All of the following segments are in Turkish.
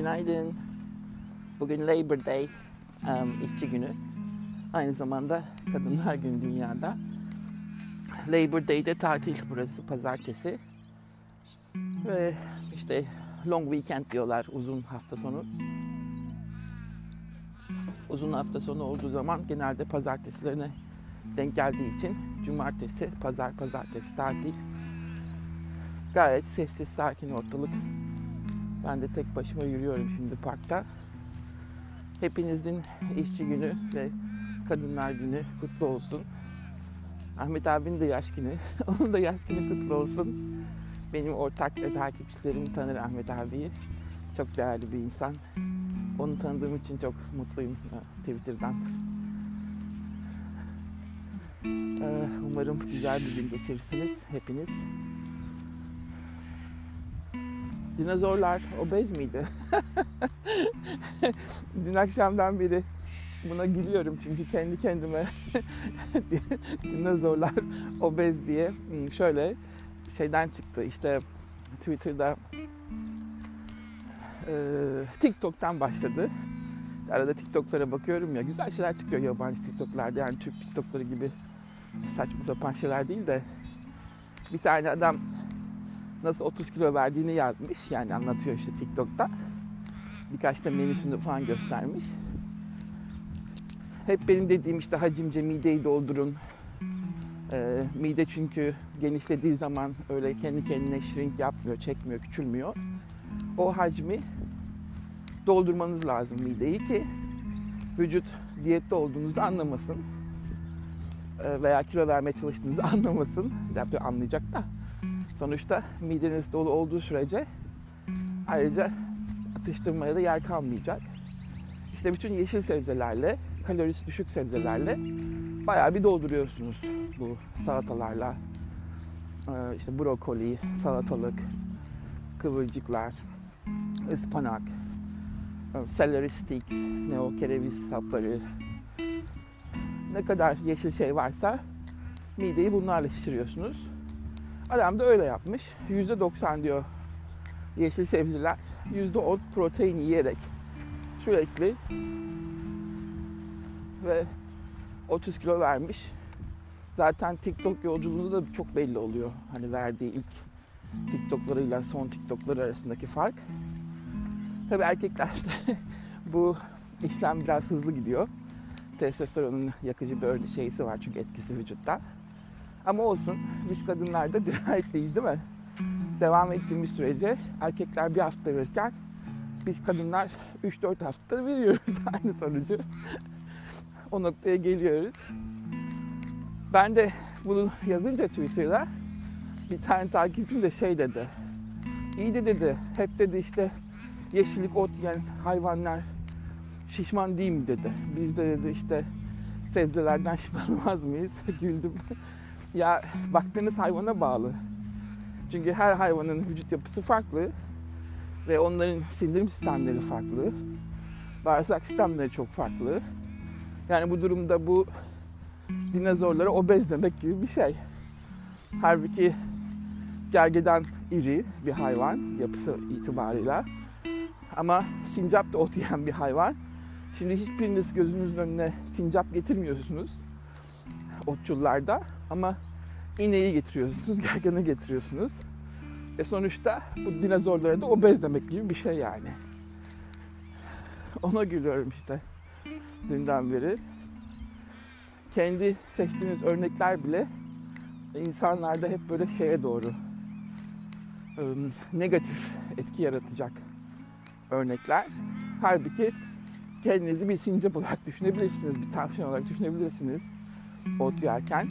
Günaydın. Bugün Labor Day, um, işçi günü. Aynı zamanda Kadınlar Günü dünyada. Labor Day'de tatil burası pazartesi. Ve işte long weekend diyorlar uzun hafta sonu. Uzun hafta sonu olduğu zaman genelde pazartesilerine denk geldiği için cumartesi, pazar, pazartesi tatil. Gayet sessiz, sakin ortalık. Ben de tek başıma yürüyorum şimdi parkta. Hepinizin işçi günü ve kadınlar günü kutlu olsun. Ahmet abinin de yaş günü. Onun da yaş günü kutlu olsun. Benim ortak ve takipçilerim tanır Ahmet abiyi. Çok değerli bir insan. Onu tanıdığım için çok mutluyum e, Twitter'dan. Ee, Umarım güzel bir gün geçirirsiniz hepiniz. Dinozorlar obez miydi? Dün akşamdan beri buna gülüyorum çünkü kendi kendime dinozorlar obez diye hmm, şöyle şeyden çıktı işte Twitter'da e, TikTok'tan başladı. Arada TikTok'lara bakıyorum ya güzel şeyler çıkıyor yabancı TikTok'larda yani Türk TikTok'ları gibi saçma sapan şeyler değil de bir tane adam nasıl 30 kilo verdiğini yazmış. Yani anlatıyor işte TikTok'ta. Birkaç da menüsünü falan göstermiş. Hep benim dediğim işte hacimce mideyi doldurun. Ee, mide çünkü genişlediği zaman öyle kendi kendine shrink yapmıyor, çekmiyor, küçülmüyor. O hacmi doldurmanız lazım mideyi ki vücut diyette olduğunuzu anlamasın. Ee, veya kilo vermeye çalıştığınızı anlamasın. Yani anlayacak da. Sonuçta mideniz dolu olduğu sürece ayrıca atıştırmaya da yer kalmayacak. İşte bütün yeşil sebzelerle, kalorisi düşük sebzelerle bayağı bir dolduruyorsunuz bu salatalarla. Ee, işte brokoli, salatalık, kıvırcıklar, ıspanak, celery sticks, ne o kereviz sapları, ne kadar yeşil şey varsa mideyi bunlarla şişiriyorsunuz. Adam da öyle yapmış. %90 diyor yeşil sebzeler, %10 protein yiyerek sürekli ve 30 kilo vermiş. Zaten TikTok yolculuğunda da çok belli oluyor. Hani verdiği ilk TikTok'larıyla son TikTok'ları arasındaki fark. Tabii erkeklerde bu işlem biraz hızlı gidiyor. Testosteronun yakıcı bir örne şeysi var çünkü etkisi vücutta. Ama olsun biz kadınlar da dirayetliyiz değil mi? Devam ettiğimiz sürece erkekler bir hafta verirken biz kadınlar 3-4 hafta veriyoruz aynı sonucu. o noktaya geliyoruz. Ben de bunu yazınca Twitter'da bir tane takipçim de şey dedi. İyi de dedi, hep dedi işte yeşillik ot yiyen hayvanlar şişman değil mi dedi. Biz de dedi işte sebzelerden şişmanlamaz mıyız? Güldüm. Ya baktığınız hayvana bağlı. Çünkü her hayvanın vücut yapısı farklı ve onların sindirim sistemleri farklı. Bağırsak sistemleri çok farklı. Yani bu durumda bu dinozorlara obez demek gibi bir şey. Halbuki gergedan iri bir hayvan yapısı itibarıyla. Ama sincap da ot yiyen bir hayvan. Şimdi hiçbiriniz gözünüzün önüne sincap getirmiyorsunuz otçullarda ama ineği getiriyorsunuz, gerganı getiriyorsunuz. E sonuçta bu dinozorlara da obez demek gibi bir şey yani. Ona gülüyorum işte dünden beri. Kendi seçtiğiniz örnekler bile insanlarda hep böyle şeye doğru negatif etki yaratacak örnekler. Halbuki kendinizi bir sincap olarak düşünebilirsiniz, bir tavşan olarak düşünebilirsiniz ot yerken.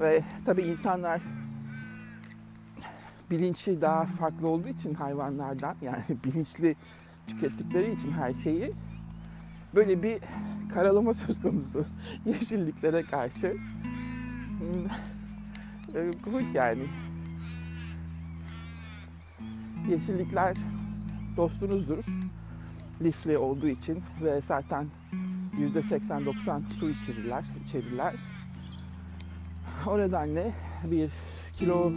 Ve tabii insanlar bilinçli daha farklı olduğu için hayvanlardan yani bilinçli tükettikleri için her şeyi böyle bir karalama söz konusu yeşilliklere karşı. Komik yani. Yeşillikler dostunuzdur. Lifli olduğu için ve zaten %80-90 su içerirler, içerirler. O nedenle bir kilo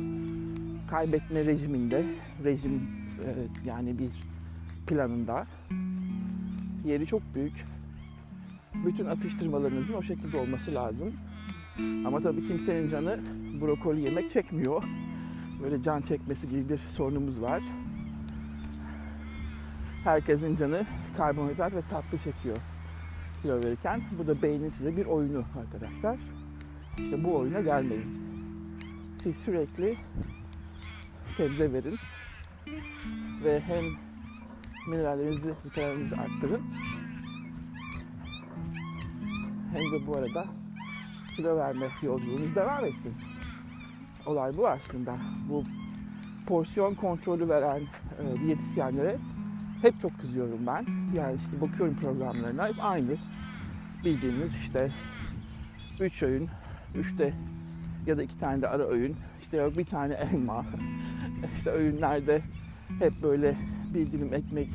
kaybetme rejiminde, rejim yani bir planında. Yeri çok büyük. Bütün atıştırmalarınızın o şekilde olması lazım. Ama tabii kimsenin canı brokoli yemek çekmiyor. Böyle can çekmesi gibi bir sorunumuz var. Herkesin canı karbonhidrat ve tatlı çekiyor kilo verirken. Bu da beynin size bir oyunu arkadaşlar. İşte bu oyuna gelmeyin. Siz sürekli sebze verin ve hem minerallerinizi, vitaminlerinizi arttırın hem de bu arada kilo verme yolculuğunuz devam etsin. Olay bu aslında. Bu porsiyon kontrolü veren e, diyetisyenlere hep çok kızıyorum ben. Yani işte bakıyorum programlarına hep aynı. Bildiğimiz işte 3 öğün, 3'te ya da iki tane de ara öğün. İşte yok bir tane elma. işte öğünlerde hep böyle bir dilim ekmek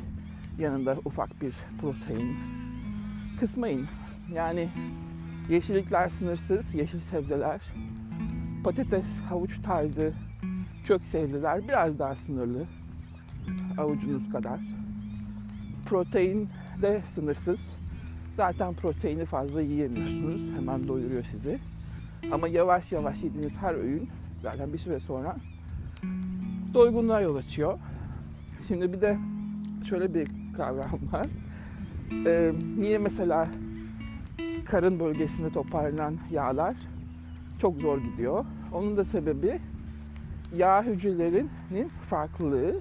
yanında ufak bir protein. Kısmayın. Yani yeşillikler sınırsız, yeşil sebzeler, patates, havuç tarzı kök sebzeler biraz daha sınırlı. Avucunuz kadar. Protein de sınırsız. Zaten proteini fazla yiyemiyorsunuz. Hemen doyuruyor sizi. Ama yavaş yavaş yediğiniz her öğün zaten bir süre sonra doygunluğa yol açıyor. Şimdi bir de şöyle bir kavram var. Ee, niye mesela karın bölgesinde toparlanan yağlar çok zor gidiyor? Onun da sebebi yağ hücrelerinin farklılığı.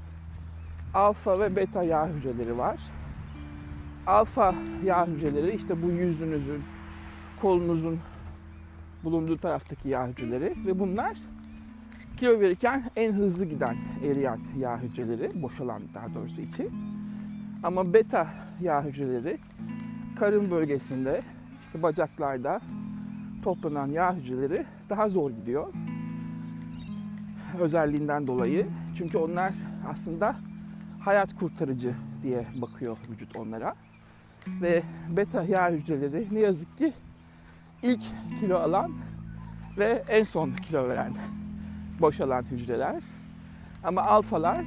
Alfa ve beta yağ hücreleri var. Alfa yağ hücreleri işte bu yüzünüzün, kolunuzun bulunduğu taraftaki yağ hücreleri ve bunlar kilo verirken en hızlı giden eriyen yağ hücreleri, boşalan daha doğrusu içi. Ama beta yağ hücreleri karın bölgesinde, işte bacaklarda toplanan yağ hücreleri daha zor gidiyor. Özelliğinden dolayı. Çünkü onlar aslında hayat kurtarıcı diye bakıyor vücut onlara. Ve beta yağ hücreleri ne yazık ki ilk kilo alan ve en son kilo veren boşalan hücreler. Ama alfalar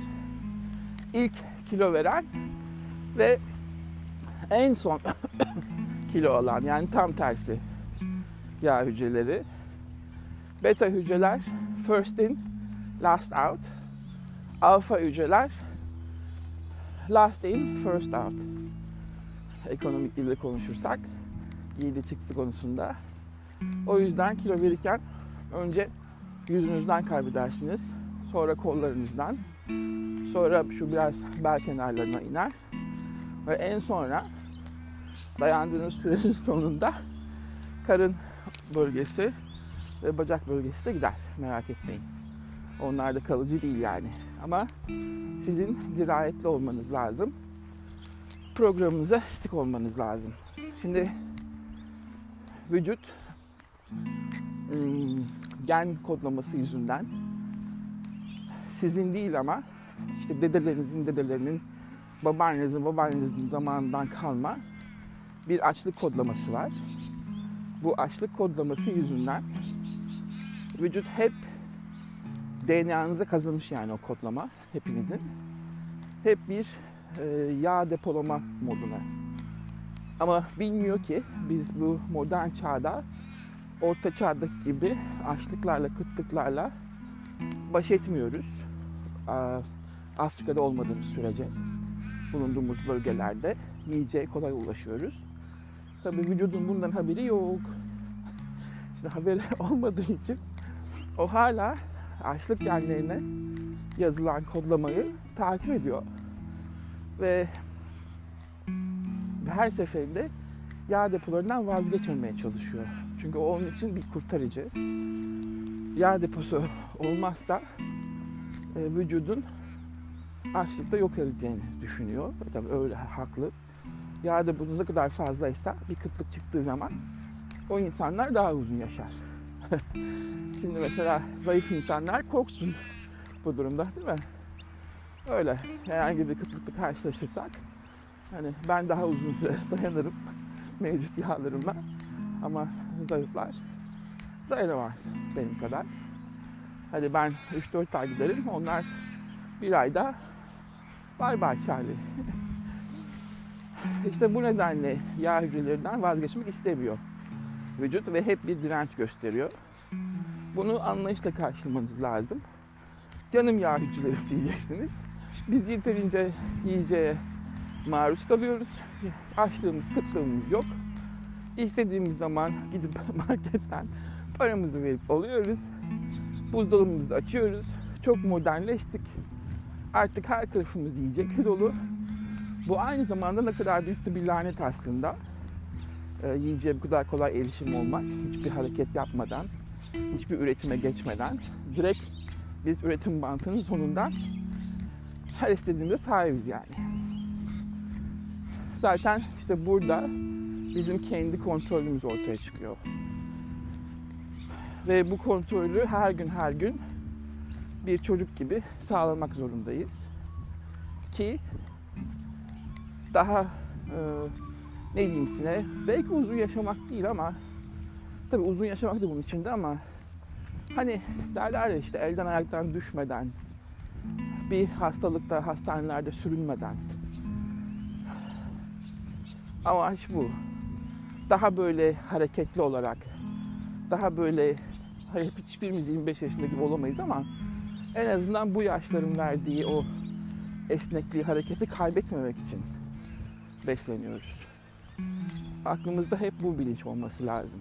ilk kilo veren ve en son kilo alan yani tam tersi yağ hücreleri. Beta hücreler first in, last out. Alfa hücreler last in, first out. Ekonomik dilde konuşursak giydi çıktı konusunda. O yüzden kilo verirken önce yüzünüzden kaybedersiniz. Sonra kollarınızdan. Sonra şu biraz bel kenarlarına iner. Ve en sonra dayandığınız sürenin sonunda karın bölgesi ve bacak bölgesi de gider. Merak etmeyin. Onlar da kalıcı değil yani. Ama sizin dirayetli olmanız lazım. Programınıza stik olmanız lazım. Şimdi vücut hmm, gen kodlaması yüzünden sizin değil ama işte dedelerinizin dedelerinin babaannenizin babaannenizin zamanından kalma bir açlık kodlaması var. Bu açlık kodlaması yüzünden vücut hep DNA'nıza kazınmış yani o kodlama hepinizin. Hep bir e, yağ depolama moduna. Ama bilmiyor ki biz bu modern çağda orta çağdaki gibi açlıklarla, kıtlıklarla baş etmiyoruz. Afrika'da olmadığımız sürece bulunduğumuz bölgelerde yiyeceğe kolay ulaşıyoruz. Tabii vücudun bundan haberi yok. İşte haberi olmadığı için o hala açlık genlerine yazılan kodlamayı takip ediyor. Ve her seferinde yağ depolarından vazgeçmemeye çalışıyor. Çünkü o onun için bir kurtarıcı. Yağ deposu olmazsa e, vücudun açlıkta yok edeceğini düşünüyor. Tabii öyle haklı. Yağ deposu ne kadar fazlaysa bir kıtlık çıktığı zaman o insanlar daha uzun yaşar. Şimdi mesela zayıf insanlar korksun bu durumda değil mi? Öyle. Herhangi bir kıtlıkla karşılaşırsak hani ben daha uzun süre dayanırım. Mevcut yağlarımla. Ama zayıflar dayanamaz benim kadar. Hadi ben 3-4 ay giderim onlar bir ayda bay bay Charlie. İşte bu nedenle yağ hücrelerinden vazgeçmek istemiyor vücut ve hep bir direnç gösteriyor. Bunu anlayışla karşılamanız lazım. Canım yağ hücreleri diyeceksiniz. Biz yeterince yiyeceğe maruz kalıyoruz. Açlığımız, kıtlığımız yok. İstediğimiz zaman gidip marketten paramızı verip alıyoruz. Buzdolabımızı açıyoruz. Çok modernleştik. Artık her tarafımız yiyecek dolu. Bu aynı zamanda ne kadar büyük bir lanet aslında. Ee, yiyeceğe bu kadar kolay erişim olmak, hiçbir hareket yapmadan, hiçbir üretime geçmeden direkt biz üretim bantının sonundan her istediğimde sahibiz yani. Zaten işte burada bizim kendi kontrolümüz ortaya çıkıyor. Ve bu kontrolü her gün her gün bir çocuk gibi sağlamak zorundayız. Ki daha e, ne diyeyim size belki uzun yaşamak değil ama tabii uzun yaşamak da bunun içinde ama hani derler ya işte elden ayaktan düşmeden bir hastalıkta hastanelerde sürünmeden amaç bu. Daha böyle hareketli olarak daha böyle hayır hiçbirimiz 25 yaşında gibi olamayız ama en azından bu yaşların verdiği o esnekliği, hareketi kaybetmemek için besleniyoruz. Aklımızda hep bu bilinç olması lazım.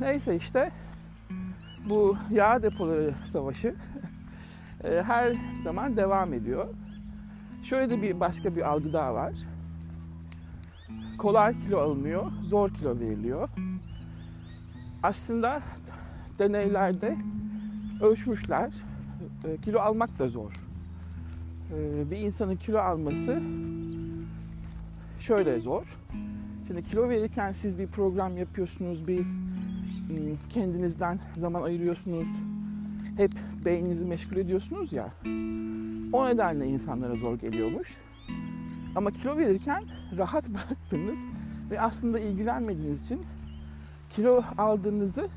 Neyse işte bu yağ depoları savaşı e, her zaman devam ediyor. Şöyle de bir başka bir algı daha var. Kolay kilo alınıyor, zor kilo veriliyor. Aslında deneylerde ölçmüşler. E, kilo almak da zor. E, bir insanın kilo alması şöyle zor. Şimdi kilo verirken siz bir program yapıyorsunuz, bir hmm, kendinizden zaman ayırıyorsunuz. Hep beyninizi meşgul ediyorsunuz ya. O nedenle insanlara zor geliyormuş. Ama kilo verirken rahat bıraktınız ve aslında ilgilenmediğiniz için kilo aldığınızı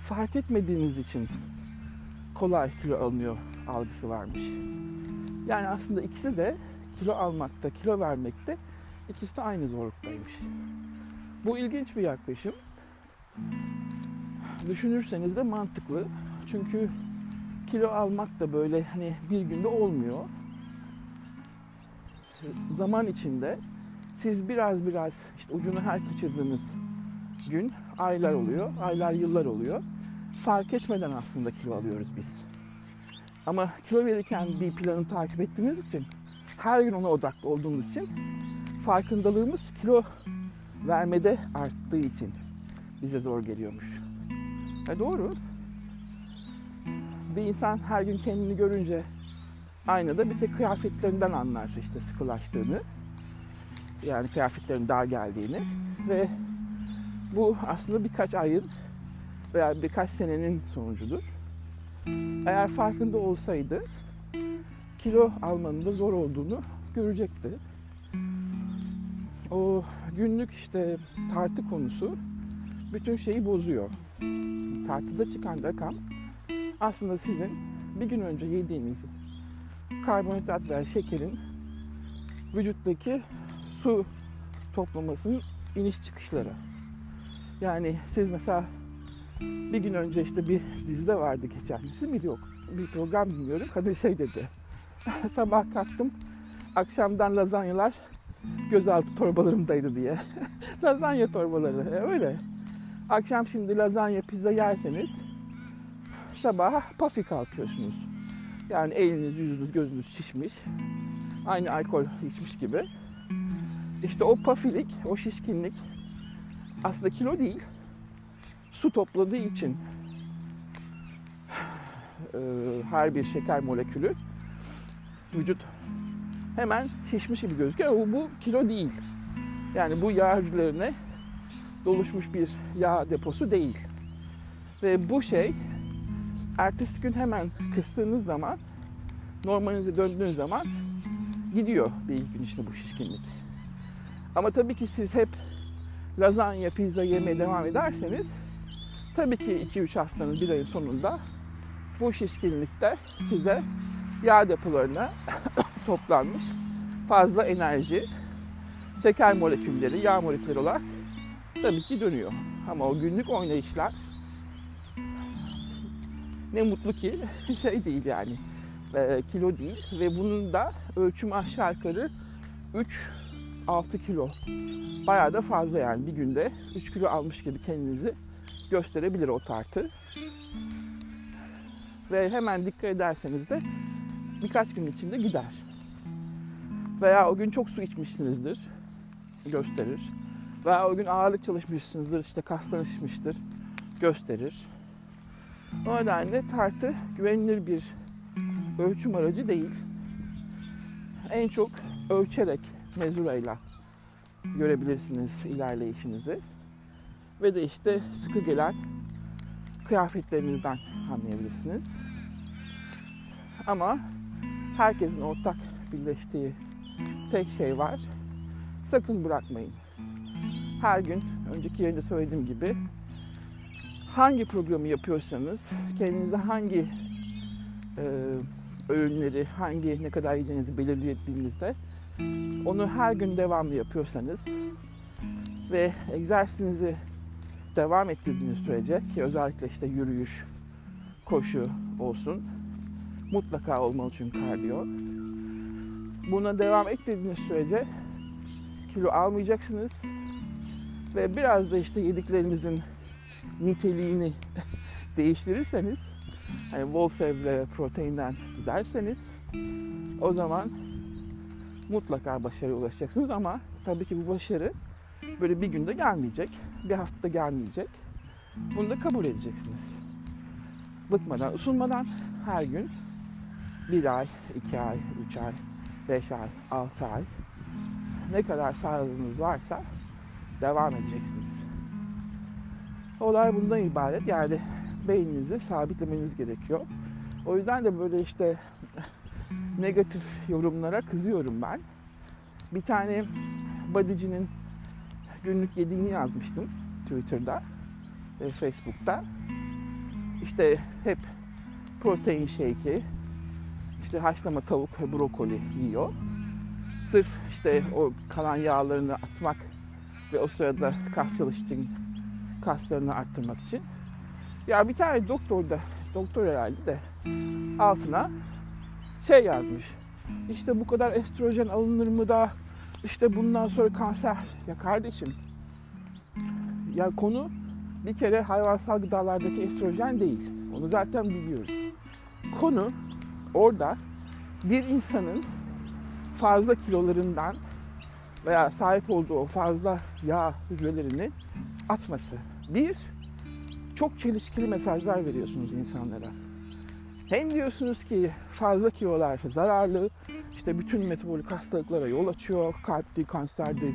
fark etmediğiniz için kolay kilo alınıyor algısı varmış. Yani aslında ikisi de kilo almakta, kilo vermekte ikisi de aynı zorluktaymış. Bu ilginç bir yaklaşım. Düşünürseniz de mantıklı. Çünkü kilo almak da böyle hani bir günde olmuyor. Zaman içinde siz biraz biraz işte ucunu her kaçırdığınız gün aylar oluyor, aylar yıllar oluyor. Fark etmeden aslında kilo alıyoruz biz. Ama kilo verirken bir planı takip ettiğimiz için, her gün ona odaklı olduğumuz için farkındalığımız kilo vermede arttığı için bize zor geliyormuş. E doğru. Bir insan her gün kendini görünce aynada bir tek kıyafetlerinden anlar işte sıkılaştığını. Yani kıyafetlerin dar geldiğini ve bu aslında birkaç ayın veya birkaç senenin sonucudur. Eğer farkında olsaydı kilo almanın da zor olduğunu görecekti. O günlük işte tartı konusu bütün şeyi bozuyor. Tartıda çıkan rakam aslında sizin bir gün önce yediğiniz karbonhidrat veya şekerin vücuttaki su toplamasının iniş çıkışları. Yani siz mesela bir gün önce işte bir dizide vardı geçen dizi miydi yok. Bir program dinliyorum. Kadın şey dedi. Sabah kalktım. Akşamdan lazanyalar gözaltı torbalarımdaydı diye. lazanya torbaları e, öyle. Akşam şimdi lazanya pizza yerseniz sabah pafi kalkıyorsunuz. Yani eliniz, yüzünüz, gözünüz şişmiş. Aynı alkol içmiş gibi. İşte o pafilik, o şişkinlik aslında kilo değil. Su topladığı için her bir şeker molekülü vücut hemen şişmiş gibi gözüküyor ama bu kilo değil. Yani bu yağ hücrelerine doluşmuş bir yağ deposu değil. Ve bu şey ertesi gün hemen kıstığınız zaman normalinize döndüğünüz zaman gidiyor bir gün içinde bu şişkinlik. Ama tabii ki siz hep lazanya, pizza yemeye devam ederseniz tabii ki 2-3 haftanın bir ayın sonunda bu şişkinlikte size yağ depolarına toplanmış fazla enerji, şeker molekülleri, yağ molekülleri olarak tabii ki dönüyor. Ama o günlük oynayışlar ne mutlu ki şey değil yani e, kilo değil ve bunun da ölçümü aşağı yukarı 3-6 kilo. Bayağı da fazla yani bir günde 3 kilo almış gibi kendinizi gösterebilir o tartı. Ve hemen dikkat ederseniz de birkaç gün içinde gider. Veya o gün çok su içmişsinizdir gösterir. Veya o gün ağırlık çalışmışsınızdır işte kaslarınız şişmiştir gösterir. O nedenle tartı güvenilir bir ölçüm aracı değil. En çok ölçerek mezurayla görebilirsiniz ilerleyişinizi. Ve de işte sıkı gelen kıyafetlerinizden anlayabilirsiniz. Ama herkesin ortak birleştiği tek şey var. Sakın bırakmayın. Her gün önceki yayında söylediğim gibi hangi programı yapıyorsanız kendinize hangi e, öğünleri, hangi ne kadar yiyeceğinizi belirlediğinizde onu her gün devamlı yapıyorsanız ve egzersizinizi devam ettirdiğiniz sürece ki özellikle işte yürüyüş, koşu olsun mutlaka olmalı çünkü kardiyo. Buna devam ettirdiğiniz sürece kilo almayacaksınız ve biraz da işte yediklerinizin niteliğini değiştirirseniz hani bol sebze, proteinden giderseniz o zaman mutlaka başarıya ulaşacaksınız ama tabii ki bu başarı böyle bir günde gelmeyecek, bir haftada gelmeyecek. Bunu da kabul edeceksiniz. Bıkmadan, usunmadan her gün bir ay, iki ay, üç ay, beş ay, altı ay ne kadar sağlığınız varsa devam edeceksiniz. Olay bundan ibaret. Yani beyninizi sabitlemeniz gerekiyor. O yüzden de böyle işte negatif yorumlara kızıyorum ben. Bir tane bodycinin günlük yediğini yazmıştım Twitter'da ve Facebook'ta. İşte hep protein shake'i, işte haşlama tavuk ve brokoli yiyor. Sırf işte o kalan yağlarını atmak ve o sırada kas çalıştığın kaslarını arttırmak için. Ya bir tane doktor da, doktor herhalde de altına şey yazmış. İşte bu kadar estrojen alınır mı da işte bundan sonra kanser. Ya kardeşim ya konu bir kere hayvansal gıdalardaki estrojen değil. Onu zaten biliyoruz. Konu orada bir insanın fazla kilolarından veya sahip olduğu fazla yağ hücrelerini atması. Bir, çok çelişkili mesajlar veriyorsunuz insanlara. Hem diyorsunuz ki fazla kilolar zararlı, işte bütün metabolik hastalıklara yol açıyor, kalpti, kanserdi,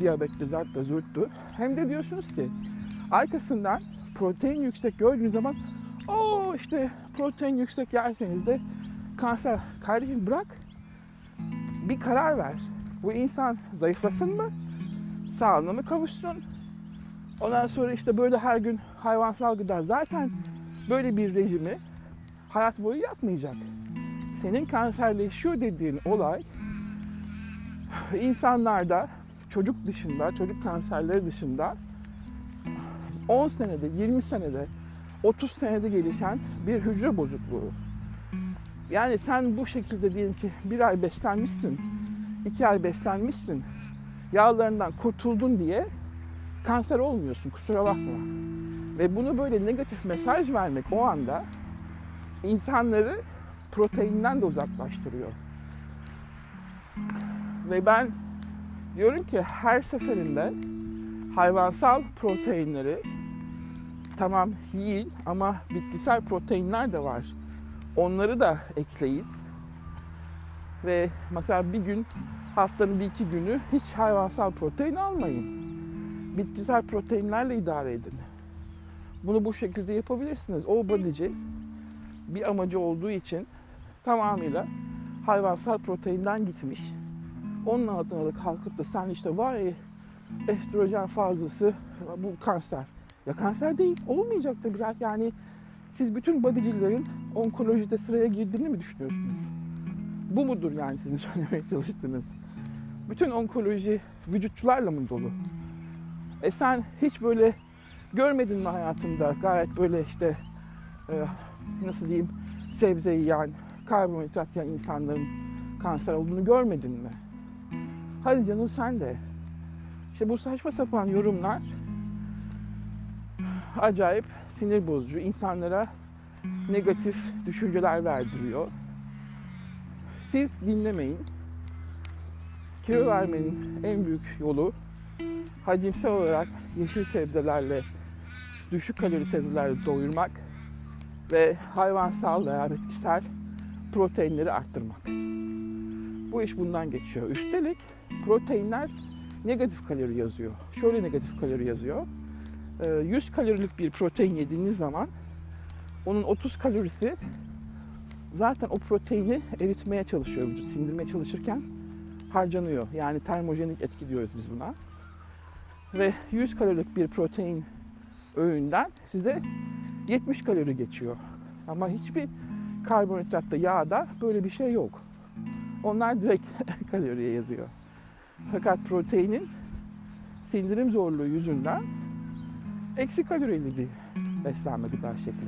diyabetli, zartlı, zürttü. Hem de diyorsunuz ki arkasından protein yüksek gördüğünüz zaman o işte protein yüksek yerseniz de kanser. Kardeşim bırak bir karar ver. Bu insan zayıflasın mı? Sağlığına mı kavuşsun? Ondan sonra işte böyle her gün hayvansal gıda zaten böyle bir rejimi hayat boyu yapmayacak. Senin kanserleşiyor dediğin olay insanlarda çocuk dışında, çocuk kanserleri dışında 10 senede, 20 senede, 30 senede gelişen bir hücre bozukluğu. Yani sen bu şekilde diyelim ki bir ay beslenmişsin, iki ay beslenmişsin, yağlarından kurtuldun diye kanser olmuyorsun kusura bakma. Ve bunu böyle negatif mesaj vermek o anda insanları proteinden de uzaklaştırıyor. Ve ben diyorum ki her seferinde hayvansal proteinleri tamam yiyin ama bitkisel proteinler de var. Onları da ekleyin. Ve mesela bir gün haftanın bir iki günü hiç hayvansal protein almayın. Bitkisel proteinlerle idare edin. Bunu bu şekilde yapabilirsiniz. O bodyci bir amacı olduğu için tamamıyla hayvansal proteinden gitmiş. Onun altına da kalkıp da sen işte vay estrojen fazlası bu kanser. Ya kanser değil olmayacak da biraz yani siz bütün bodycilerin onkolojide sıraya girdiğini mi düşünüyorsunuz? Bu mudur yani sizin söylemeye çalıştığınız? bütün onkoloji vücutçularla mı dolu? E sen hiç böyle görmedin mi hayatında gayet böyle işte e, nasıl diyeyim sebze yiyen, karbonhidrat yiyen insanların kanser olduğunu görmedin mi? Hadi canım sen de. İşte bu saçma sapan yorumlar acayip sinir bozucu. insanlara negatif düşünceler verdiriyor. Siz dinlemeyin. Kilo vermenin en büyük yolu hacimsel olarak yeşil sebzelerle, düşük kalori sebzelerle doyurmak ve hayvansal veya bitkisel proteinleri arttırmak. Bu iş bundan geçiyor. Üstelik proteinler negatif kalori yazıyor. Şöyle negatif kalori yazıyor. 100 kalorilik bir protein yediğiniz zaman onun 30 kalorisi zaten o proteini eritmeye çalışıyor vücut, sindirmeye çalışırken harcanıyor. Yani termojenik etki diyoruz biz buna. Ve 100 kalorilik bir protein öğünden size 70 kalori geçiyor. Ama hiçbir karbonhidratta, yağda böyle bir şey yok. Onlar direkt kaloriye yazıyor. Fakat proteinin sindirim zorluğu yüzünden eksi kalorili bir beslenme gıda şekli.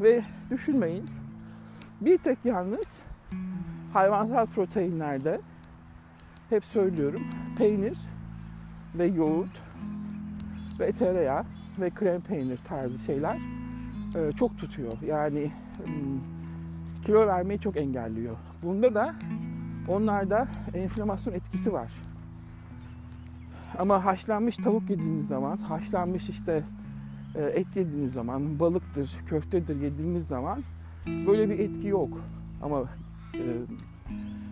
Ve düşünmeyin bir tek yalnız hayvansal proteinlerde hep söylüyorum peynir ve yoğurt ve tereyağı ve krem peynir tarzı şeyler e, çok tutuyor. Yani kilo vermeyi çok engelliyor. Bunda da onlarda enflamasyon etkisi var. Ama haşlanmış tavuk yediğiniz zaman, haşlanmış işte e, et yediğiniz zaman, balıktır, köftedir yediğiniz zaman böyle bir etki yok. Ama e,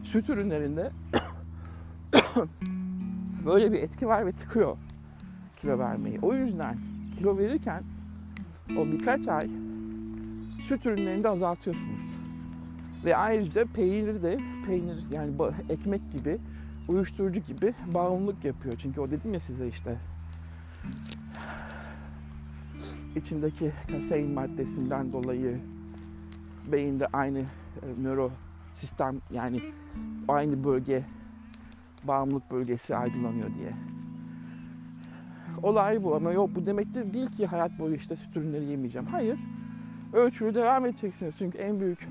süt ürünlerinde böyle bir etki var ve tıkıyor kilo vermeyi. O yüzden kilo verirken o birkaç ay süt ürünlerini de azaltıyorsunuz. Ve ayrıca peynir de peynir yani ekmek gibi uyuşturucu gibi bağımlılık yapıyor. Çünkü o dedim ya size işte içindeki kasein maddesinden dolayı beyinde aynı e, nöro sistem yani aynı bölge bağımlılık bölgesi aydınlanıyor diye. Olay bu ama yok bu demek de değil ki hayat boyu işte süt ürünleri yemeyeceğim. Hayır. Ölçülü devam edeceksiniz. Çünkü en büyük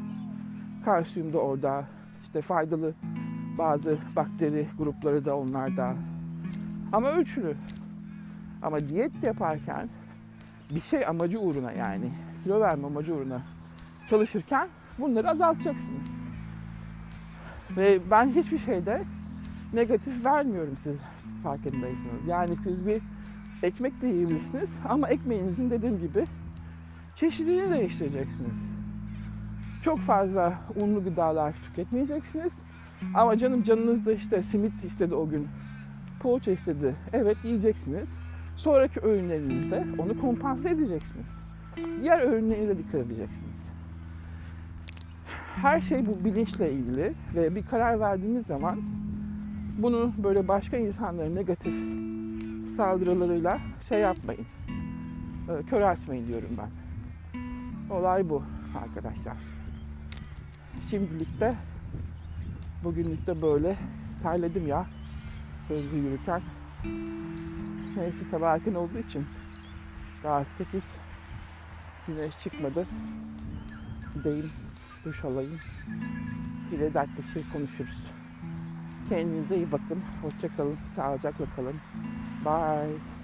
kalsiyum da orada. işte faydalı bazı bakteri grupları da onlarda. Ama ölçülü. Ama diyet yaparken bir şey amacı uğruna yani kilo verme amacı uğruna çalışırken bunları azaltacaksınız. Ve ben hiçbir şeyde negatif vermiyorum siz farkındaysanız. Yani siz bir ekmek de yiyebilirsiniz ama ekmeğinizin dediğim gibi çeşidini değiştireceksiniz. Çok fazla unlu gıdalar tüketmeyeceksiniz. Ama canım canınız da işte simit istedi o gün. Poğaça istedi. Evet yiyeceksiniz. Sonraki öğünlerinizde onu kompanse edeceksiniz. Diğer öğünlerinize dikkat edeceksiniz. Her şey bu bilinçle ilgili ve bir karar verdiğiniz zaman bunu böyle başka insanların negatif saldırılarıyla şey yapmayın. E, köreltmeyin diyorum ben. Olay bu arkadaşlar. Şimdilik de bugünlük de böyle terledim ya hızlı yürürken. Neyse sabah erken olduğu için daha 8 güneş çıkmadı. Gideyim duş alayım. De dertleşir konuşuruz. Kendinize iyi bakın. Hoşçakalın. Sağlıcakla kalın. Bye.